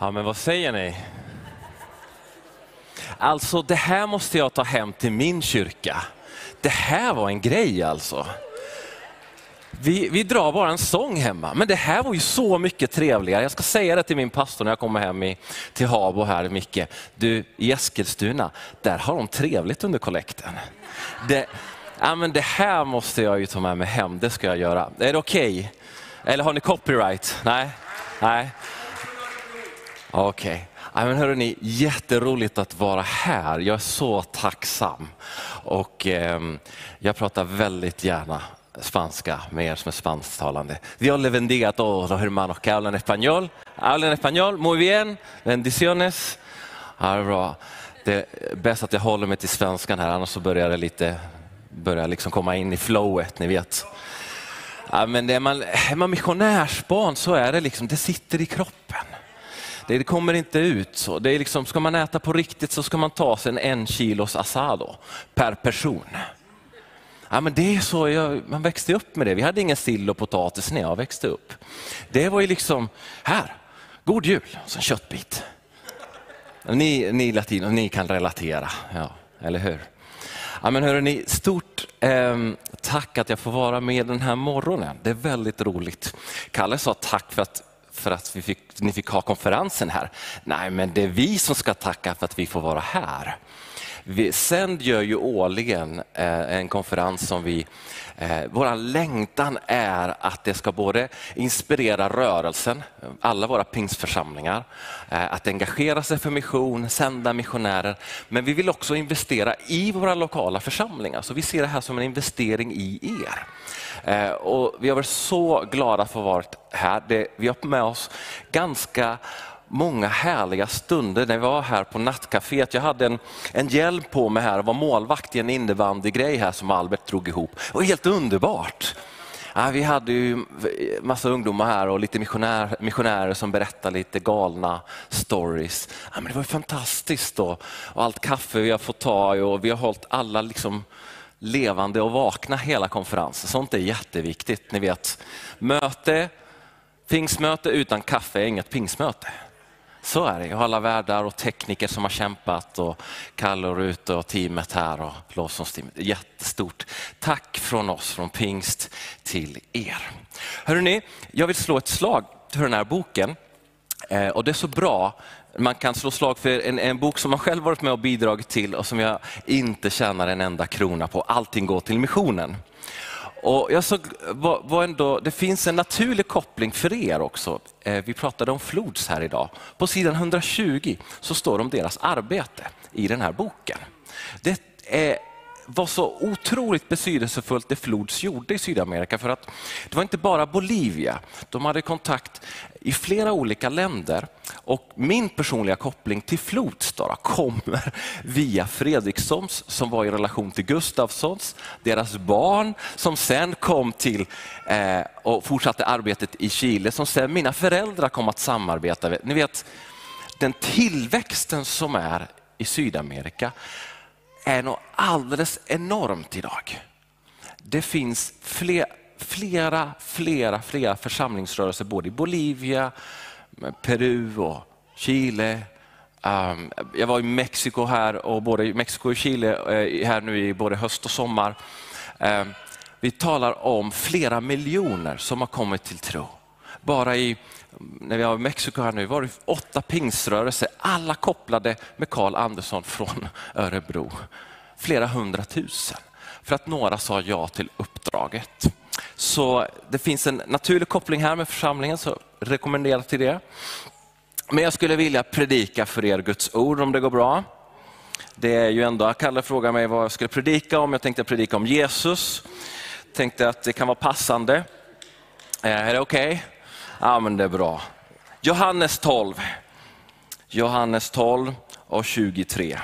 Ja, men vad säger ni? Alltså, det här måste jag ta hem till min kyrka. Det här var en grej alltså. Vi, vi drar bara en sång hemma, men det här var ju så mycket trevligare. Jag ska säga det till min pastor när jag kommer hem i, till Habo här, Micke. Du, i Eskilstuna, där har de trevligt under kollekten. Det, ja, men det här måste jag ju ta med mig hem, det ska jag göra. Är det okej? Okay? Eller har ni copyright? Nej? Nej? Okej. Okay. Ja, men hörrni, jätteroligt att vara här. Jag är så tacksam. Och eh, jag pratar väldigt gärna spanska med er som är spansktalande. Dios le bendiga a todos los hermanos que hablan español. Hablan español, muy bien, bendiciones. Ja, det är bra. Det är bäst att jag håller mig till svenskan här, annars så börjar det lite, börjar liksom komma in i flowet, ni vet. Ja, men är man, är man missionärsbarn så är det liksom, det sitter i kroppen. Det kommer inte ut så. Det är liksom, ska man äta på riktigt så ska man ta sig en en kilos asado per person. Ja, men det är så, jag, man växte upp med det. Vi hade ingen sill och potatis när jag växte upp. Det var ju liksom, här, god jul, så en köttbit. Ni, ni latinos, ni kan relatera, ja, eller hur? Ja, men hörrni, stort eh, tack att jag får vara med den här morgonen. Det är väldigt roligt. Kalle sa tack för att för att vi fick, ni fick ha konferensen här. Nej, men det är vi som ska tacka för att vi får vara här. Vi, Sänd gör ju årligen eh, en konferens som vi, eh, vår längtan är att det ska både inspirera rörelsen, alla våra pingstförsamlingar, eh, att engagera sig för mission, sända missionärer, men vi vill också investera i våra lokala församlingar. Så vi ser det här som en investering i er. Eh, och vi har varit så glada för att ha varit här. Det, vi har med oss ganska många härliga stunder när vi var här på nattcaféet. Jag hade en, en hjälm på mig här och var målvakt i en innebandygrej här som Albert drog ihop. Det var helt underbart. Ja, vi hade ju massa ungdomar här och lite missionär, missionärer som berättade lite galna stories. Ja, men det var fantastiskt och, och allt kaffe vi har fått ta och vi har hållit alla liksom levande och vakna hela konferensen. Sånt är jätteviktigt. Ni vet, möte, pingsmöte utan kaffe är inget pingsmöte. Så är det. Och alla värdar och tekniker som har kämpat och Kalle och Rute och teamet här och lovsångsteamet. Jättestort tack från oss från pingst till er. Hörrni, jag vill slå ett slag för den här boken eh, och det är så bra man kan slå slag för en, en, bok som man själv varit med och bidragit till och som jag inte tjänar en enda krona på. Allting går till missionen. Och jag såg, var, var ändå, det finns en naturlig koppling för er också. Eh, vi pratade om Flods här idag. På sidan 120 så står det om deras arbete i den här boken. Det är var så otroligt betydelsefullt det Flods gjorde i Sydamerika. För att det var inte bara Bolivia, de hade kontakt i flera olika länder. Och min personliga koppling till Flods kommer via Fredrikssons som var i relation till Gustafssons, deras barn som sen kom till eh, och fortsatte arbetet i Chile, som sen mina föräldrar kom att samarbeta med. Ni vet, den tillväxten som är i Sydamerika är något alldeles enormt idag. Det finns fler, flera, flera, flera församlingsrörelser både i Bolivia, Peru och Chile. Ehm, jag var i Mexiko här och både i Mexiko och Chile eh, här nu i både höst och sommar. Ehm, vi talar om flera miljoner som har kommit till tro. Bara i när vi var i Mexiko här nu var det åtta pingströrelser, alla kopplade med Karl Andersson från Örebro. Flera hundratusen. För att några sa ja till uppdraget. Så det finns en naturlig koppling här med församlingen, så rekommenderar till det. Men jag skulle vilja predika för er Guds ord om det går bra. Det är ju ändå, Kalle frågade mig vad jag skulle predika om. Jag tänkte predika om Jesus. Tänkte att det kan vara passande. Eh, är det okej? Okay? Ja, men det är bra. Johannes 12. Johannes 12 och 23.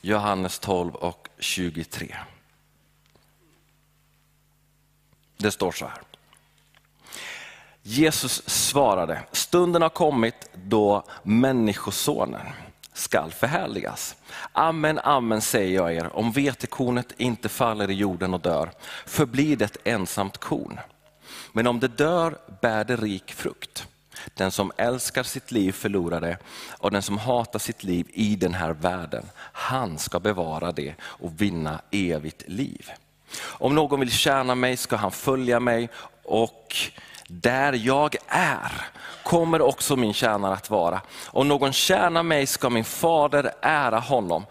Johannes 12 och 23. Det står så här. Jesus svarade, stunden har kommit då Människosonen skall förhärligas. Amen, amen säger jag er, om vetekornet inte faller i jorden och dör, förblir det ett ensamt korn. Men om det dör bär det rik frukt. Den som älskar sitt liv förlorar det och den som hatar sitt liv i den här världen, han ska bevara det och vinna evigt liv. Om någon vill tjäna mig ska han följa mig och där jag är kommer också min tjänare att vara. Om någon tjänar mig ska min fader ära honom.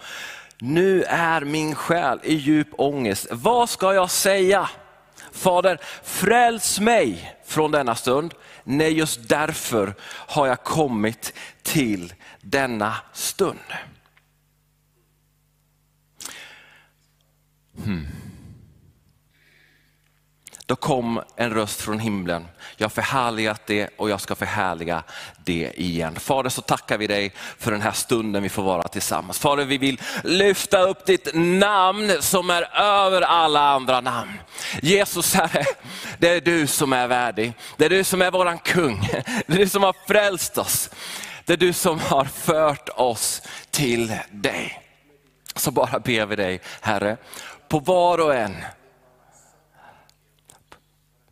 Nu är min själ i djup ångest. Vad ska jag säga? Fader, fräls mig från denna stund. Nej, just därför har jag kommit till denna stund. Hmm. Då kom en röst från himlen. Jag har förhärligat det och jag ska förhärliga det igen. Fader så tackar vi dig för den här stunden vi får vara tillsammans. Fader vi vill lyfta upp ditt namn som är över alla andra namn. Jesus Herre, det är du som är värdig. Det är du som är våran kung. Det är du som har frälst oss. Det är du som har fört oss till dig. Så bara ber vi dig Herre, på var och en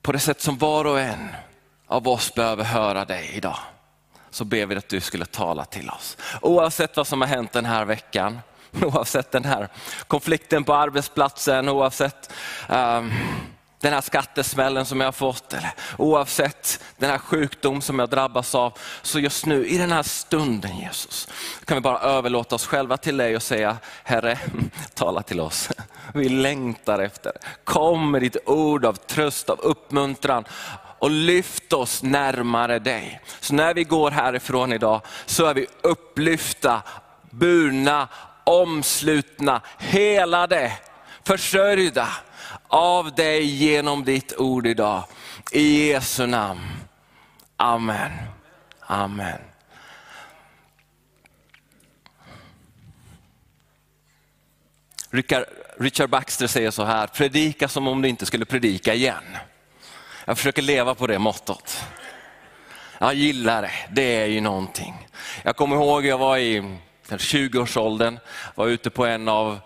på det sätt som var och en av oss behöver höra dig idag, så ber vi att du skulle tala till oss. Oavsett vad som har hänt den här veckan, oavsett den här konflikten på arbetsplatsen, oavsett um, den här skattesmällen som jag har fått, eller oavsett den här sjukdom som jag drabbas av. Så just nu, i den här stunden Jesus, kan vi bara överlåta oss själva till dig och säga, Herre, tala till oss. Vi längtar efter. Kom med ditt ord av tröst, av uppmuntran och lyft oss närmare dig. Så när vi går härifrån idag så är vi upplyfta, burna, omslutna, helade, försörjda av dig genom ditt ord idag. I Jesu namn. Amen. Amen. Richard Baxter säger så här, predika som om du inte skulle predika igen. Jag försöker leva på det mottot. Jag gillar det, det är ju någonting. Jag kommer ihåg, jag var i 20-årsåldern, var ute på en av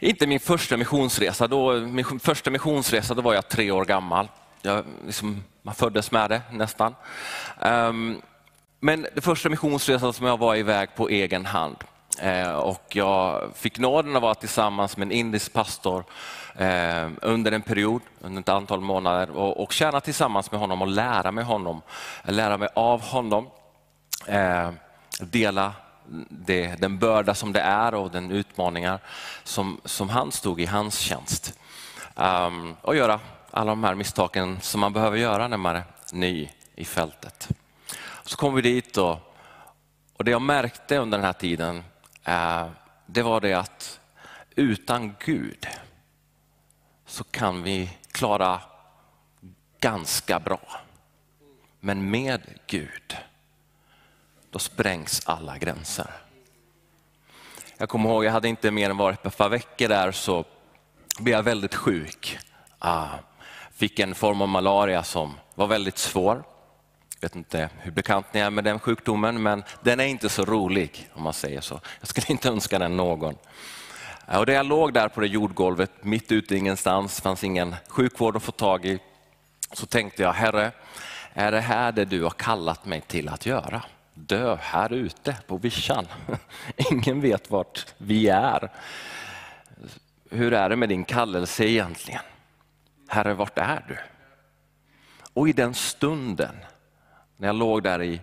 inte min första missionsresa, då, min första missionsresa då var jag tre år gammal. Jag, liksom, man föddes med det nästan. Um, men det första missionsresan som jag var iväg på egen hand. Eh, och jag fick nåden att vara tillsammans med en indisk pastor eh, under en period, under ett antal månader och, och tjäna tillsammans med honom och lära mig honom, lära mig av honom. Eh, dela det, den börda som det är och den utmaningar som, som han stod i hans tjänst. Um, och göra alla de här misstagen som man behöver göra när man är ny i fältet. Så kom vi dit och, och det jag märkte under den här tiden, uh, det var det att utan Gud så kan vi klara ganska bra. Men med Gud då sprängs alla gränser. Jag kommer ihåg, jag hade inte mer än varit ett par veckor där så blev jag väldigt sjuk. Ah, fick en form av malaria som var väldigt svår. Jag vet inte hur bekant ni är med den sjukdomen, men den är inte så rolig om man säger så. Jag skulle inte önska den någon. Ah, och där jag låg där på det jordgolvet, mitt ute i ingenstans, fanns ingen sjukvård att få tag i. Så tänkte jag, Herre, är det här det du har kallat mig till att göra? Dö här ute på vischan. Ingen vet vart vi är. Hur är det med din kallelse egentligen? Herre, vart är du? Och i den stunden, när jag låg där i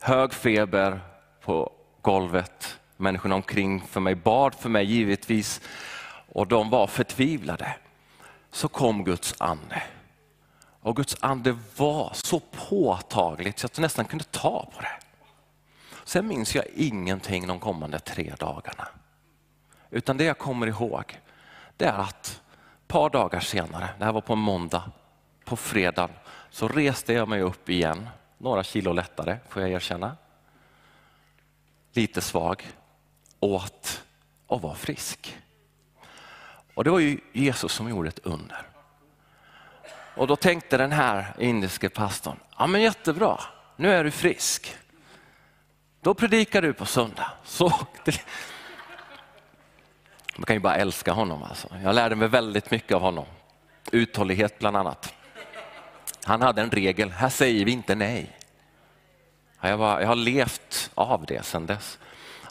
hög feber på golvet, människorna omkring för mig bad för mig givetvis och de var förtvivlade, så kom Guds ande. Och Guds ande var så påtagligt så att jag nästan kunde ta på det. Sen minns jag ingenting de kommande tre dagarna. Utan det jag kommer ihåg, det är att ett par dagar senare, det här var på en måndag, på fredagen, så reste jag mig upp igen, några kilo lättare får jag erkänna. Lite svag, åt och var frisk. Och det var ju Jesus som gjorde ett under. Och då tänkte den här indiske pastorn, ja men jättebra, nu är du frisk. Då predikar du på söndag. Så, man kan ju bara älska honom. Alltså. Jag lärde mig väldigt mycket av honom. Uthållighet bland annat. Han hade en regel, här säger vi inte nej. Jag, bara, jag har levt av det sedan dess.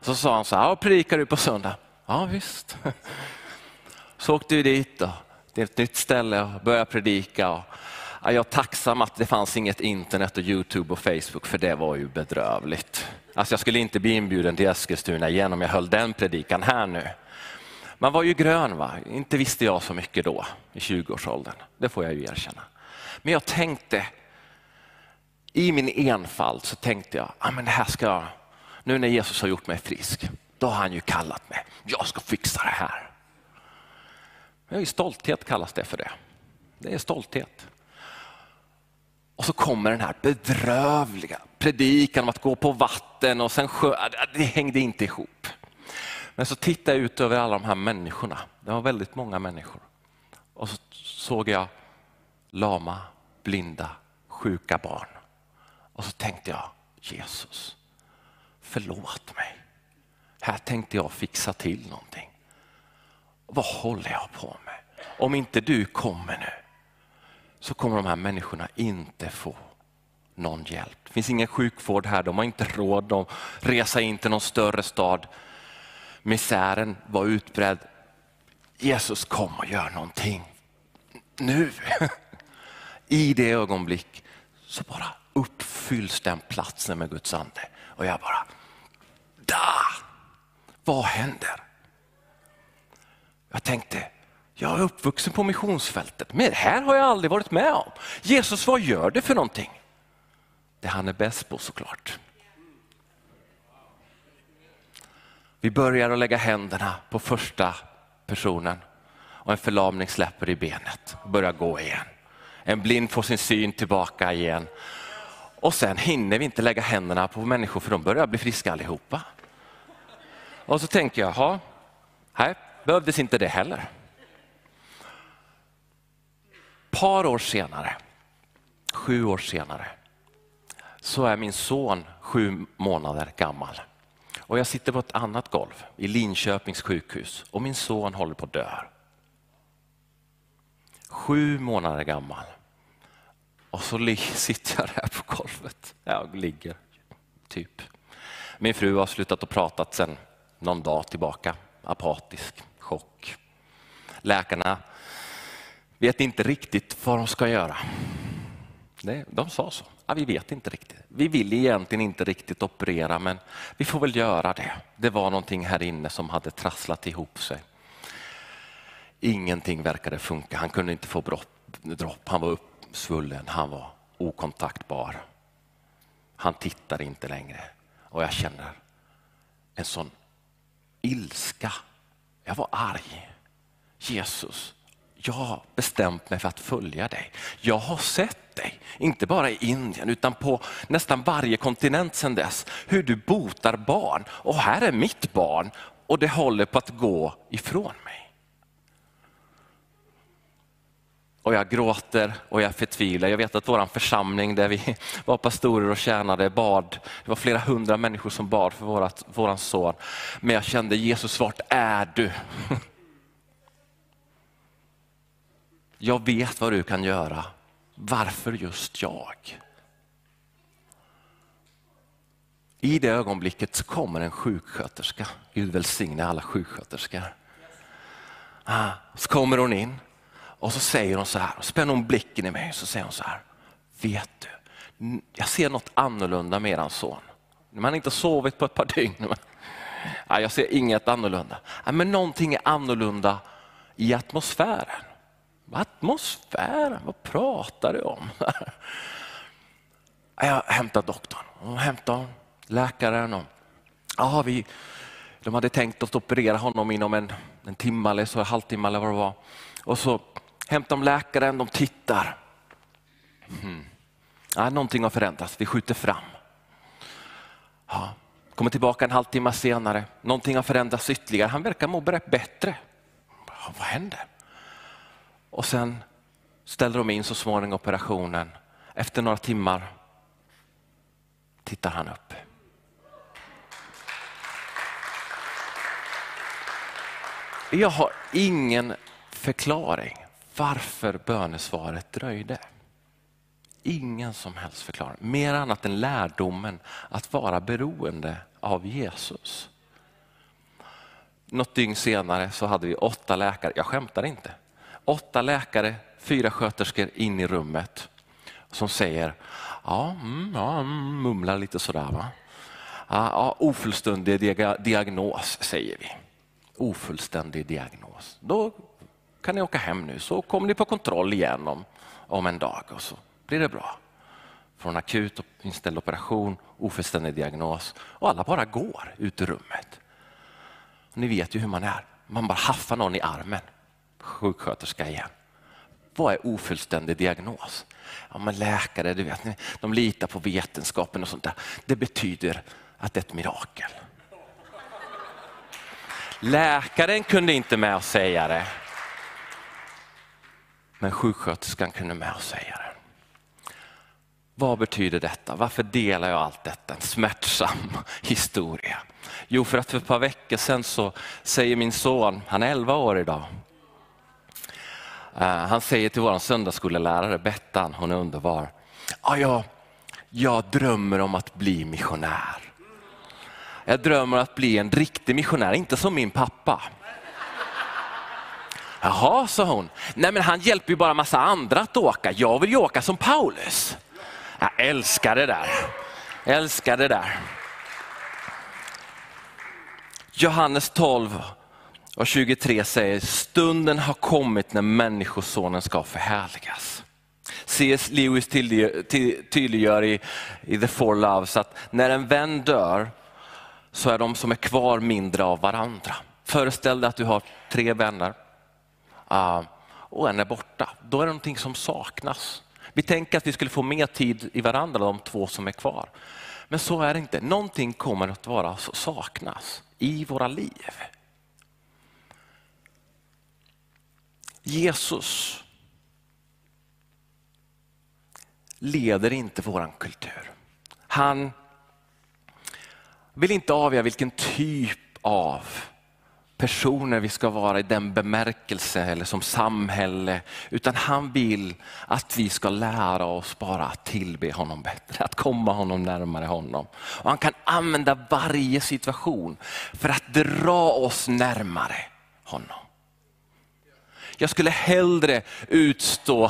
Så sa han så här, predikar du på söndag? Ja visst. Så åkte vi dit, då, det är ett nytt ställe och började predika. Och, jag är tacksam att det fanns inget internet och Youtube och Facebook för det var ju bedrövligt. Alltså jag skulle inte bli inbjuden till Eskilstuna igen om jag höll den predikan här nu. Man var ju grön, va? inte visste jag så mycket då i 20-årsåldern. Det får jag ju erkänna. Men jag tänkte, i min enfald så tänkte jag, ah, men det här ska jag, nu när Jesus har gjort mig frisk, då har han ju kallat mig. Jag ska fixa det här. Men stolthet kallas det för det. Det är stolthet. Och så kommer den här bedrövliga predikan om att gå på vatten och sen sjö. Det hängde inte ihop. Men så tittade jag ut över alla de här människorna. Det var väldigt många människor. Och så såg jag lama, blinda, sjuka barn. Och så tänkte jag, Jesus, förlåt mig. Här tänkte jag fixa till någonting. Vad håller jag på med? Om inte du kommer nu så kommer de här människorna inte få någon hjälp. Det finns ingen sjukvård här, de har inte råd att resa in till någon större stad. Misären var utbredd. Jesus kom och gör någonting. Nu! I det ögonblick så bara uppfylls den platsen med Guds ande. Och jag bara, da! Vad händer? Jag tänkte, jag är uppvuxen på missionsfältet, men det här har jag aldrig varit med om. Jesus, vad gör det för någonting? Det han är bäst på såklart. Vi börjar att lägga händerna på första personen och en förlamning släpper i benet och börjar gå igen. En blind får sin syn tillbaka igen. Och sen hinner vi inte lägga händerna på människor för de börjar bli friska allihopa. Och så tänker jag, ja, här behövdes inte det heller par år senare, sju år senare, så är min son sju månader gammal. Och jag sitter på ett annat golv i Linköpings sjukhus och min son håller på att dö. Sju månader gammal. Och så sitter jag där på golvet. Jag ligger, typ. Min fru har slutat att prata sedan någon dag tillbaka. Apatisk, chock. Läkarna vet inte riktigt vad de ska göra. Nej, de sa så. Ja, vi vet inte riktigt. Vi vill egentligen inte riktigt operera men vi får väl göra det. Det var någonting här inne som hade trasslat ihop sig. Ingenting verkade funka. Han kunde inte få dropp. Han var uppsvullen. Han var okontaktbar. Han tittade inte längre och jag känner en sån ilska. Jag var arg. Jesus, jag har bestämt mig för att följa dig. Jag har sett dig, inte bara i Indien utan på nästan varje kontinent sedan dess, hur du botar barn. Och här är mitt barn och det håller på att gå ifrån mig. Och jag gråter och jag förtvivlar. Jag vet att vår församling där vi var pastorer och tjänade bad, det var flera hundra människor som bad för vårat, våran son. Men jag kände Jesus, vart är du? Jag vet vad du kan göra. Varför just jag? I det ögonblicket så kommer en sjuksköterska. Gud välsigne alla sjuksköterskor. Ah, så kommer hon in och så säger hon så här, och spänner hon blicken i mig och så säger hon så här. Vet du, jag ser något annorlunda med er son. Man har inte sovit på ett par dygn. jag ser inget annorlunda. Men någonting är annorlunda i atmosfären. Atmosfären, vad pratar du om? Jag hämtar doktorn och hämtar läkaren. Och, aha, vi, de hade tänkt att operera honom inom en, en timme eller så, en halvtimme eller vad det var. Och så hämtar de läkaren, de tittar. Mm. Ja, någonting har förändrats, vi skjuter fram. Ja, kommer tillbaka en halvtimme senare, någonting har förändrats ytterligare, han verkar må bättre. Ja, vad händer? Och sen ställer de in så småningom operationen. Efter några timmar tittar han upp. Jag har ingen förklaring varför bönesvaret dröjde. ingen som helst förklaring. Mer annat än lärdomen att vara beroende av Jesus. Något dygn senare så hade vi åtta läkare, jag skämtar inte, åtta läkare, fyra sköterskor in i rummet som säger, ja, mm, ja mm, mumlar lite sådär. Va? Ja, ja, ofullständig diagnos säger vi. Ofullständig diagnos. Då kan ni åka hem nu så kommer ni på kontroll igen om, om en dag och så blir det bra. Från akut och inställd operation, ofullständig diagnos och alla bara går ut ur rummet. Ni vet ju hur man är. Man bara haffar någon i armen. Sjuksköterska igen. Vad är ofullständig diagnos? Ja, men läkare, du vet, de litar på vetenskapen och sånt där. Det betyder att det är ett mirakel. Läkaren kunde inte med att säga det. Men sjuksköterskan kunde med att säga det. Vad betyder detta? Varför delar jag allt detta? En smärtsam historia. Jo, för att för ett par veckor sedan så säger min son, han är 11 år idag, Eh, han säger till vår söndagsskolelärare Bettan, hon är underbar, ah, jag, jag drömmer om att bli missionär. Jag drömmer om att bli en riktig missionär, inte som min pappa. Jaha, sa hon. Nej men han hjälper ju bara massa andra att åka. Jag vill ju åka som Paulus. Jag älskar det där. Jag älskar det där. Johannes 12 och 23 säger, stunden har kommit när människosonen ska förhärligas. C.S. Lewis tydliggör i, i The Four Loves att när en vän dör så är de som är kvar mindre av varandra. Föreställ dig att du har tre vänner uh, och en är borta. Då är det någonting som saknas. Vi tänker att vi skulle få mer tid i varandra, de två som är kvar. Men så är det inte. Någonting kommer att vara saknas i våra liv. Jesus leder inte våran kultur. Han vill inte avgöra vilken typ av personer vi ska vara i den bemärkelse eller som samhälle. Utan han vill att vi ska lära oss bara att tillbe honom bättre, att komma honom närmare honom. Och han kan använda varje situation för att dra oss närmare honom. Jag skulle hellre utstå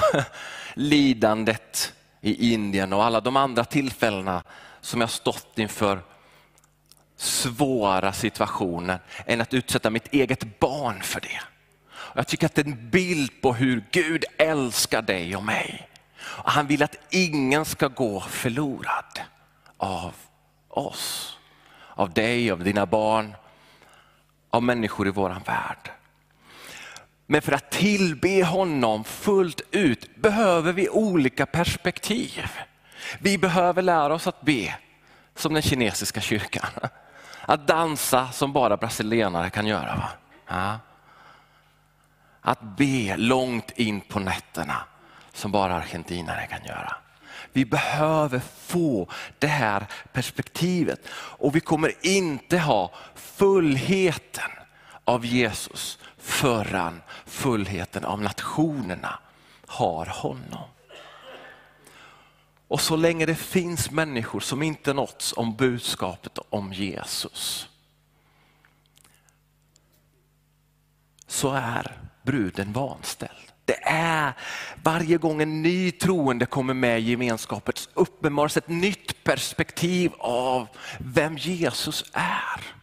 lidandet i Indien och alla de andra tillfällena som jag stått inför svåra situationer än att utsätta mitt eget barn för det. Jag tycker att det är en bild på hur Gud älskar dig och mig. Han vill att ingen ska gå förlorad av oss, av dig, av dina barn, av människor i våran värld. Men för att tillbe honom fullt ut behöver vi olika perspektiv. Vi behöver lära oss att be som den kinesiska kyrkan. Att dansa som bara brasilianare kan göra. Va? Ja. Att be långt in på nätterna som bara argentinare kan göra. Vi behöver få det här perspektivet och vi kommer inte ha fullheten av Jesus förrän fullheten av nationerna har honom. Och så länge det finns människor som inte nåtts om budskapet om Jesus så är bruden vanställd. Det är varje gång en ny troende kommer med i gemenskapen uppenbaras ett nytt perspektiv av vem Jesus är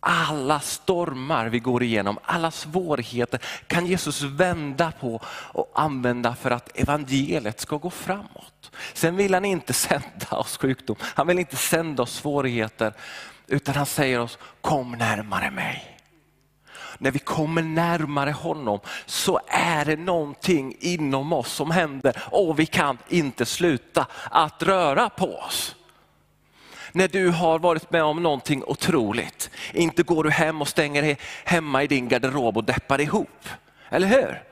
alla stormar vi går igenom, alla svårigheter kan Jesus vända på och använda för att evangeliet ska gå framåt. Sen vill han inte sända oss sjukdom, han vill inte sända oss svårigheter, utan han säger oss kom närmare mig. När vi kommer närmare honom så är det någonting inom oss som händer och vi kan inte sluta att röra på oss när du har varit med om någonting otroligt. Inte går du hem och stänger dig hemma i din garderob och deppar ihop. Eller hur?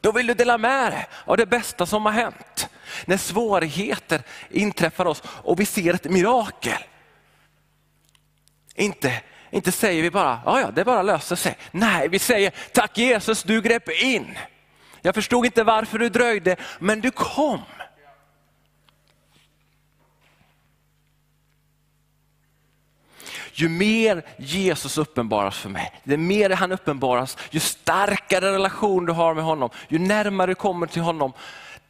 Då vill du dela med dig av det bästa som har hänt. När svårigheter inträffar oss och vi ser ett mirakel. Inte, inte säger vi bara, ja ja det bara löser sig. Nej, vi säger tack Jesus du grep in. Jag förstod inte varför du dröjde, men du kom. Ju mer Jesus uppenbaras för mig, ju mer han uppenbaras, ju starkare relation du har med honom, ju närmare du kommer till honom,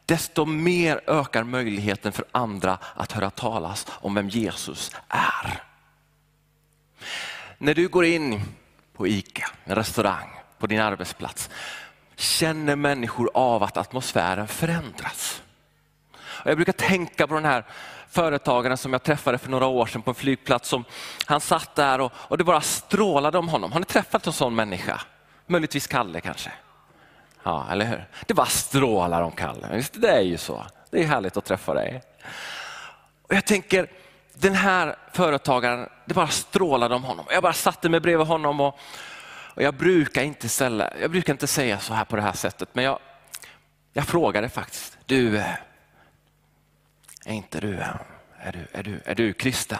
desto mer ökar möjligheten för andra att höra talas om vem Jesus är. När du går in på ICA, en restaurang, på din arbetsplats, känner människor av att atmosfären förändras. Och jag brukar tänka på den här företagaren som jag träffade för några år sedan på en flygplats. Som, han satt där och, och det bara strålade om honom. Har ni träffat en sån människa? Möjligtvis Kalle kanske? Ja, eller hur? Det bara strålar om Kalle. Visst, det är ju så. Det är härligt att träffa dig. Och jag tänker, den här företagaren, det bara strålade om honom. Jag bara satte mig bredvid honom och, och jag, brukar inte ställa, jag brukar inte säga så här på det här sättet, men jag, jag frågade faktiskt, du, eh, är inte du, är du, är du, är du kristen?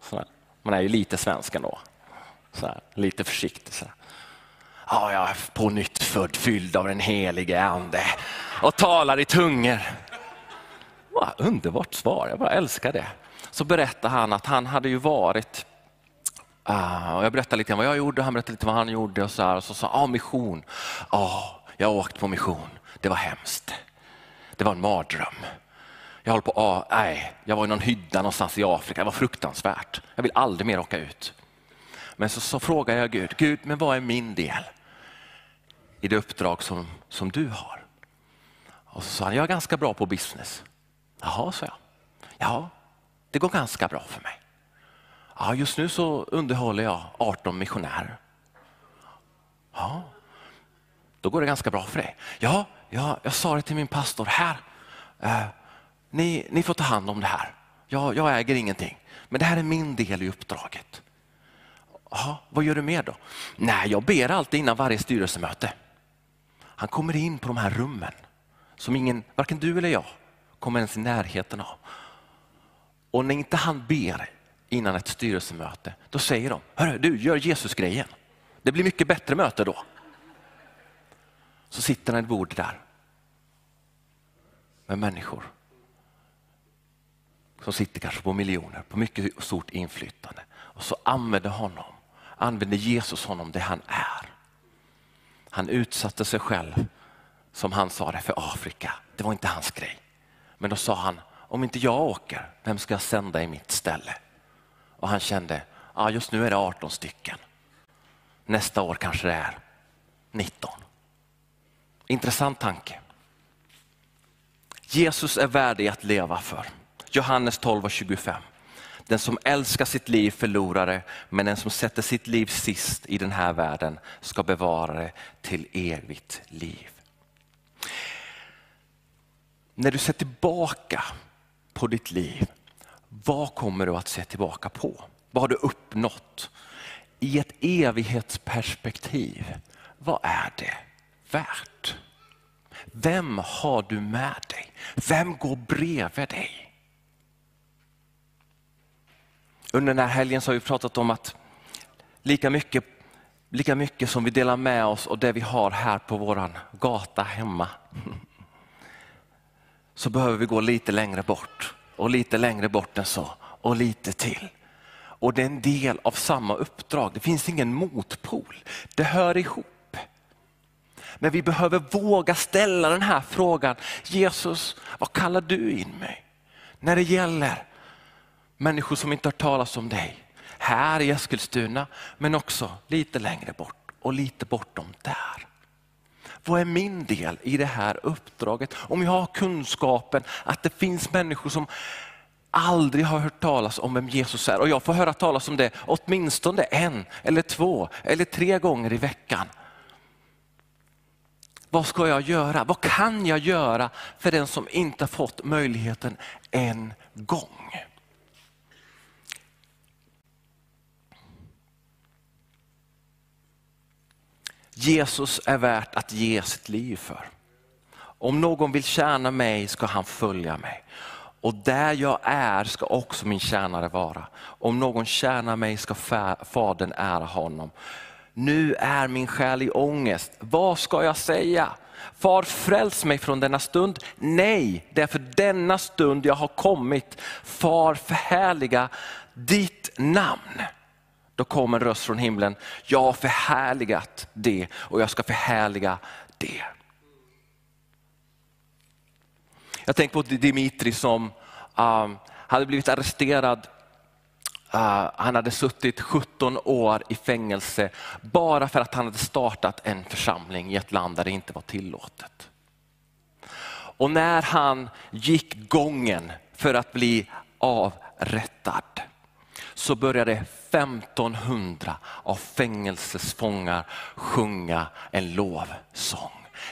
Så man är ju lite svensk ändå. Så här, lite försiktig. Så. Ja, jag är på nytt född, fylld av den helige ande och talar i tungor. Vad underbart svar, jag bara älskar det. Så berättar han att han hade ju varit Uh, och jag berättade lite om vad jag gjorde, han berättade lite vad han gjorde och så, här, och så sa ah, mission. Ja, ah, jag har åkt på mission. Det var hemskt. Det var en mardröm. Jag håller på, ah, nej, jag var i någon hydda någonstans i Afrika. Det var fruktansvärt. Jag vill aldrig mer åka ut. Men så, så frågar jag Gud, Gud, men vad är min del i det uppdrag som, som du har? Och så sa han, jag är ganska bra på business. Jaha, sa jag. Ja, det går ganska bra för mig. Ja, just nu så underhåller jag 18 missionärer. Ja, då går det ganska bra för dig. Ja, ja jag sa det till min pastor här. Eh, ni, ni får ta hand om det här. Jag, jag äger ingenting, men det här är min del i uppdraget. Aha, vad gör du mer då? Nej, jag ber alltid innan varje styrelsemöte. Han kommer in på de här rummen som ingen, varken du eller jag, kommer ens i närheten av. Och när inte han ber innan ett styrelsemöte, då säger de, Hörru, du gör Jesus-grejen. Det blir mycket bättre möte då. Så sitter han i bordet där med människor som sitter kanske på miljoner, på mycket stort inflytande. Och så använder honom, använder Jesus honom det han är. Han utsatte sig själv, som han sa det, för Afrika. Det var inte hans grej. Men då sa han, om inte jag åker, vem ska jag sända i mitt ställe? Och han kände, ja, just nu är det 18 stycken. Nästa år kanske det är 19. Intressant tanke. Jesus är värdig att leva för. Johannes 12 och 25. Den som älskar sitt liv förlorar det, men den som sätter sitt liv sist i den här världen ska bevara det till evigt liv. När du ser tillbaka på ditt liv, vad kommer du att se tillbaka på? Vad har du uppnått? I ett evighetsperspektiv, vad är det värt? Vem har du med dig? Vem går bredvid dig? Under den här helgen så har vi pratat om att lika mycket, lika mycket som vi delar med oss och det vi har här på våran gata hemma, så behöver vi gå lite längre bort och lite längre bort än så och lite till. Och det är en del av samma uppdrag. Det finns ingen motpol. Det hör ihop. Men vi behöver våga ställa den här frågan. Jesus, vad kallar du in mig? När det gäller människor som inte har talat om dig. Här i Eskilstuna, men också lite längre bort och lite bortom där. Vad är min del i det här uppdraget? Om jag har kunskapen att det finns människor som aldrig har hört talas om vem Jesus är och jag får höra talas om det åtminstone en eller två eller tre gånger i veckan. Vad ska jag göra? Vad kan jag göra för den som inte fått möjligheten en gång? Jesus är värt att ge sitt liv för. Om någon vill tjäna mig ska han följa mig. Och där jag är ska också min tjänare vara. Om någon tjänar mig ska Fadern ära honom. Nu är min själ i ångest. Vad ska jag säga? Far fräls mig från denna stund. Nej, det är för denna stund jag har kommit. Far förhärliga ditt namn. Då kom en röst från himlen. Jag har förhärligat det och jag ska förhärliga det. Jag tänker på Dimitri som um, hade blivit arresterad Uh, han hade suttit 17 år i fängelse bara för att han hade startat en församling i ett land där det inte var tillåtet. Och när han gick gången för att bli avrättad så började 1500 av fängelsesfångar sjunga en lovsång.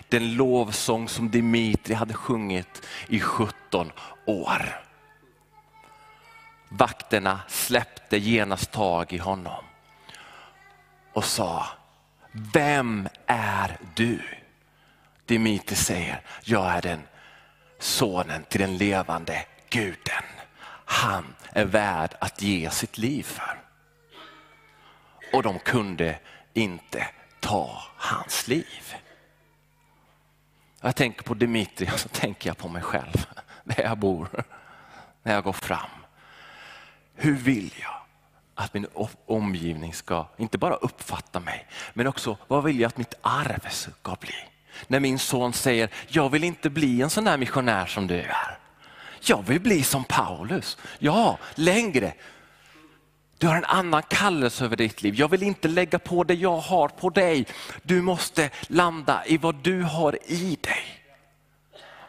Den lovsång som Dimitri hade sjungit i 17 år. Vakterna släppte genast tag i honom och sa, vem är du? Dimitri säger, jag är den sonen till den levande guden. Han är värd att ge sitt liv för. Och de kunde inte ta hans liv. Jag tänker på Dimitri och så tänker jag på mig själv, där jag bor, när jag går fram. Hur vill jag att min omgivning ska, inte bara uppfatta mig, men också vad vill jag att mitt arv ska bli? När min son säger, jag vill inte bli en sån där missionär som du är. Jag vill bli som Paulus. Ja, längre. Du har en annan kallelse över ditt liv. Jag vill inte lägga på det jag har på dig. Du måste landa i vad du har i dig.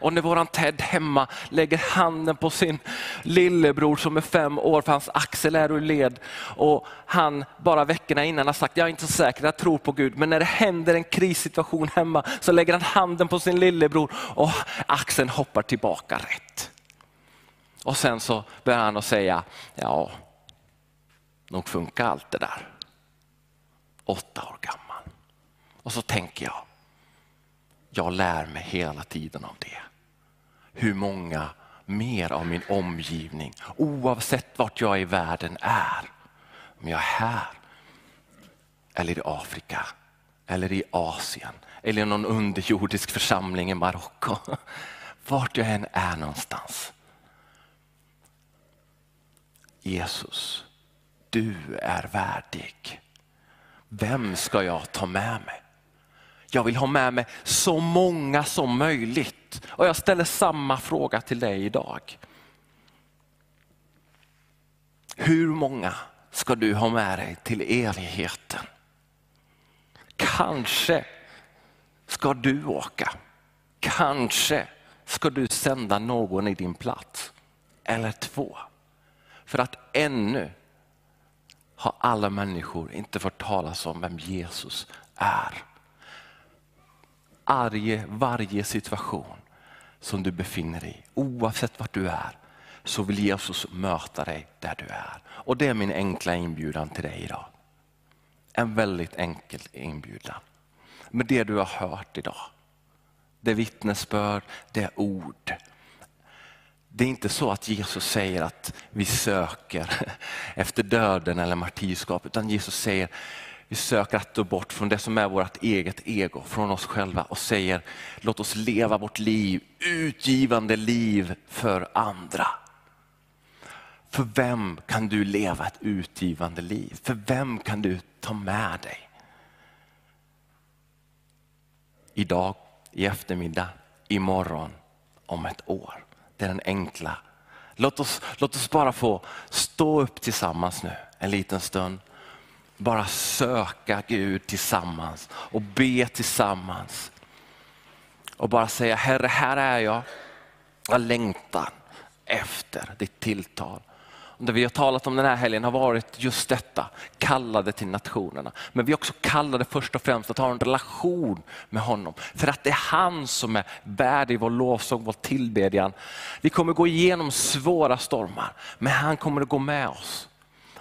Och när våran Ted hemma lägger handen på sin lillebror som är fem år, för hans axel är ur led. Och han bara veckorna innan har sagt, jag är inte så säker, jag tror på Gud. Men när det händer en krissituation hemma så lägger han handen på sin lillebror och axeln hoppar tillbaka rätt. Och sen så börjar han att säga, ja, nog funkar allt det där. Åtta år gammal. Och så tänker jag, jag lär mig hela tiden av det hur många mer av min omgivning, oavsett vart jag i världen är, om jag är här eller i Afrika eller i Asien eller i någon underjordisk församling i Marocko. Vart jag än är någonstans. Jesus, du är värdig. Vem ska jag ta med mig? Jag vill ha med mig så många som möjligt. Och jag ställer samma fråga till dig idag. Hur många ska du ha med dig till evigheten? Kanske ska du åka. Kanske ska du sända någon i din plats. Eller två. För att ännu har alla människor inte fått talas om vem Jesus är varje, varje situation som du befinner dig i, oavsett vart du är, så vill Jesus möta dig där du är. Och det är min enkla inbjudan till dig idag. En väldigt enkel inbjudan. Med det du har hört idag. Det är vittnesbörd, det är ord. Det är inte så att Jesus säger att vi söker efter döden eller martyrskap, utan Jesus säger vi söker att gå bort från det som är vårt eget ego, från oss själva och säger låt oss leva vårt liv, utgivande liv för andra. För vem kan du leva ett utgivande liv? För vem kan du ta med dig? Idag, i eftermiddag, imorgon, om ett år. Det är den enkla. Låt oss, låt oss bara få stå upp tillsammans nu en liten stund bara söka Gud tillsammans och be tillsammans. Och bara säga, Herre här är jag, jag längtar efter ditt tilltal. Det vi har talat om den här helgen har varit just detta, kallade till nationerna. Men vi är också kallade först och främst att ha en relation med honom. För att det är han som är värdig vår lovsång, vår tillbedjan. Vi kommer gå igenom svåra stormar, men han kommer att gå med oss.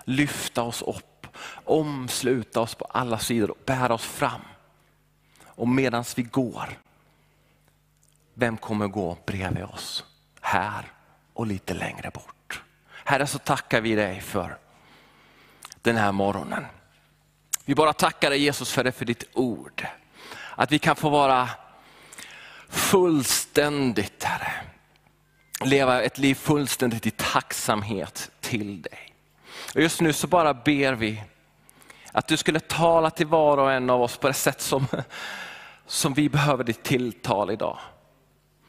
Lyfta oss upp omsluta oss på alla sidor och bära oss fram. Och medan vi går, vem kommer gå bredvid oss? Här och lite längre bort. Herre så tackar vi dig för den här morgonen. Vi bara tackar dig Jesus för det, för ditt ord. Att vi kan få vara fullständigt, Herre. Leva ett liv fullständigt i tacksamhet till dig. Och just nu så bara ber vi att du skulle tala till var och en av oss på det sätt som, som vi behöver ditt tilltal idag.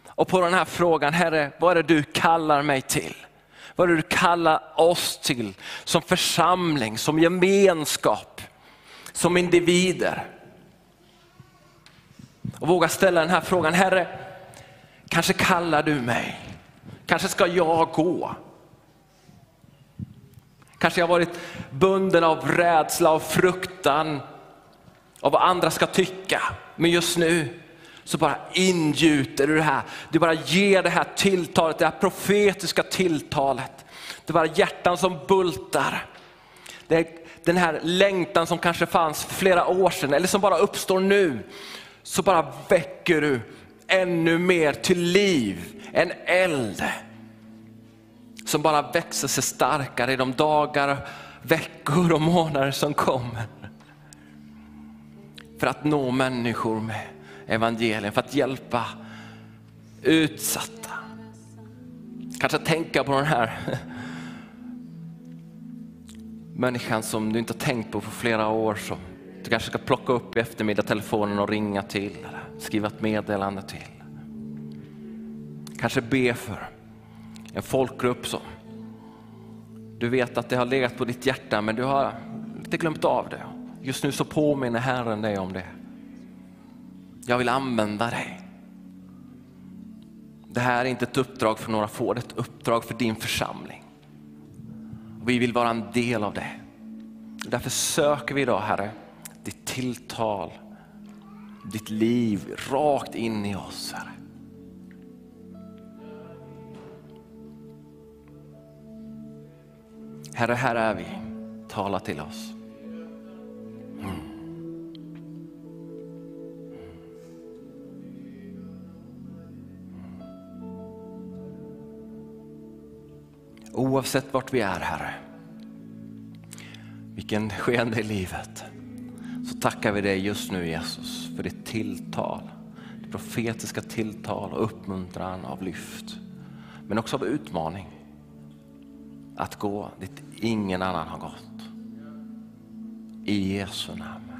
Och på den här frågan, Herre, vad är det du kallar mig till? Vad är det du kallar oss till som församling, som gemenskap, som individer? Och våga ställa den här frågan, Herre, kanske kallar du mig? Kanske ska jag gå? Kanske jag varit bunden av rädsla och fruktan av vad andra ska tycka. Men just nu så bara ingjuter du det här. Du bara ger det här tilltalet, det här profetiska tilltalet. Det är bara hjärtan som bultar. Det är den här längtan som kanske fanns för flera år sedan eller som bara uppstår nu. Så bara väcker du ännu mer till liv, en eld som bara växer sig starkare i de dagar, veckor och månader som kommer. För att nå människor med evangelium, för att hjälpa utsatta. Kanske tänka på den här människan som du inte har tänkt på på flera år. Som du kanske ska plocka upp i eftermiddag telefonen och ringa till, eller skriva ett meddelande till. Kanske be för en folkgrupp som du vet att det har legat på ditt hjärta men du har inte glömt av det. Just nu så påminner Herren dig om det. Jag vill använda dig. Det här är inte ett uppdrag för några få, det är ett uppdrag för din församling. Vi vill vara en del av det. Därför söker vi idag Herre, ditt tilltal, ditt liv rakt in i oss Herre. Herre, här är vi. Tala till oss. Oavsett vart vi är Herre, vilken skeende i livet, så tackar vi dig just nu Jesus för ditt tilltal. Det profetiska tilltal och uppmuntran av lyft, men också av utmaning att gå dit ingen annan har gått. I Jesu namn.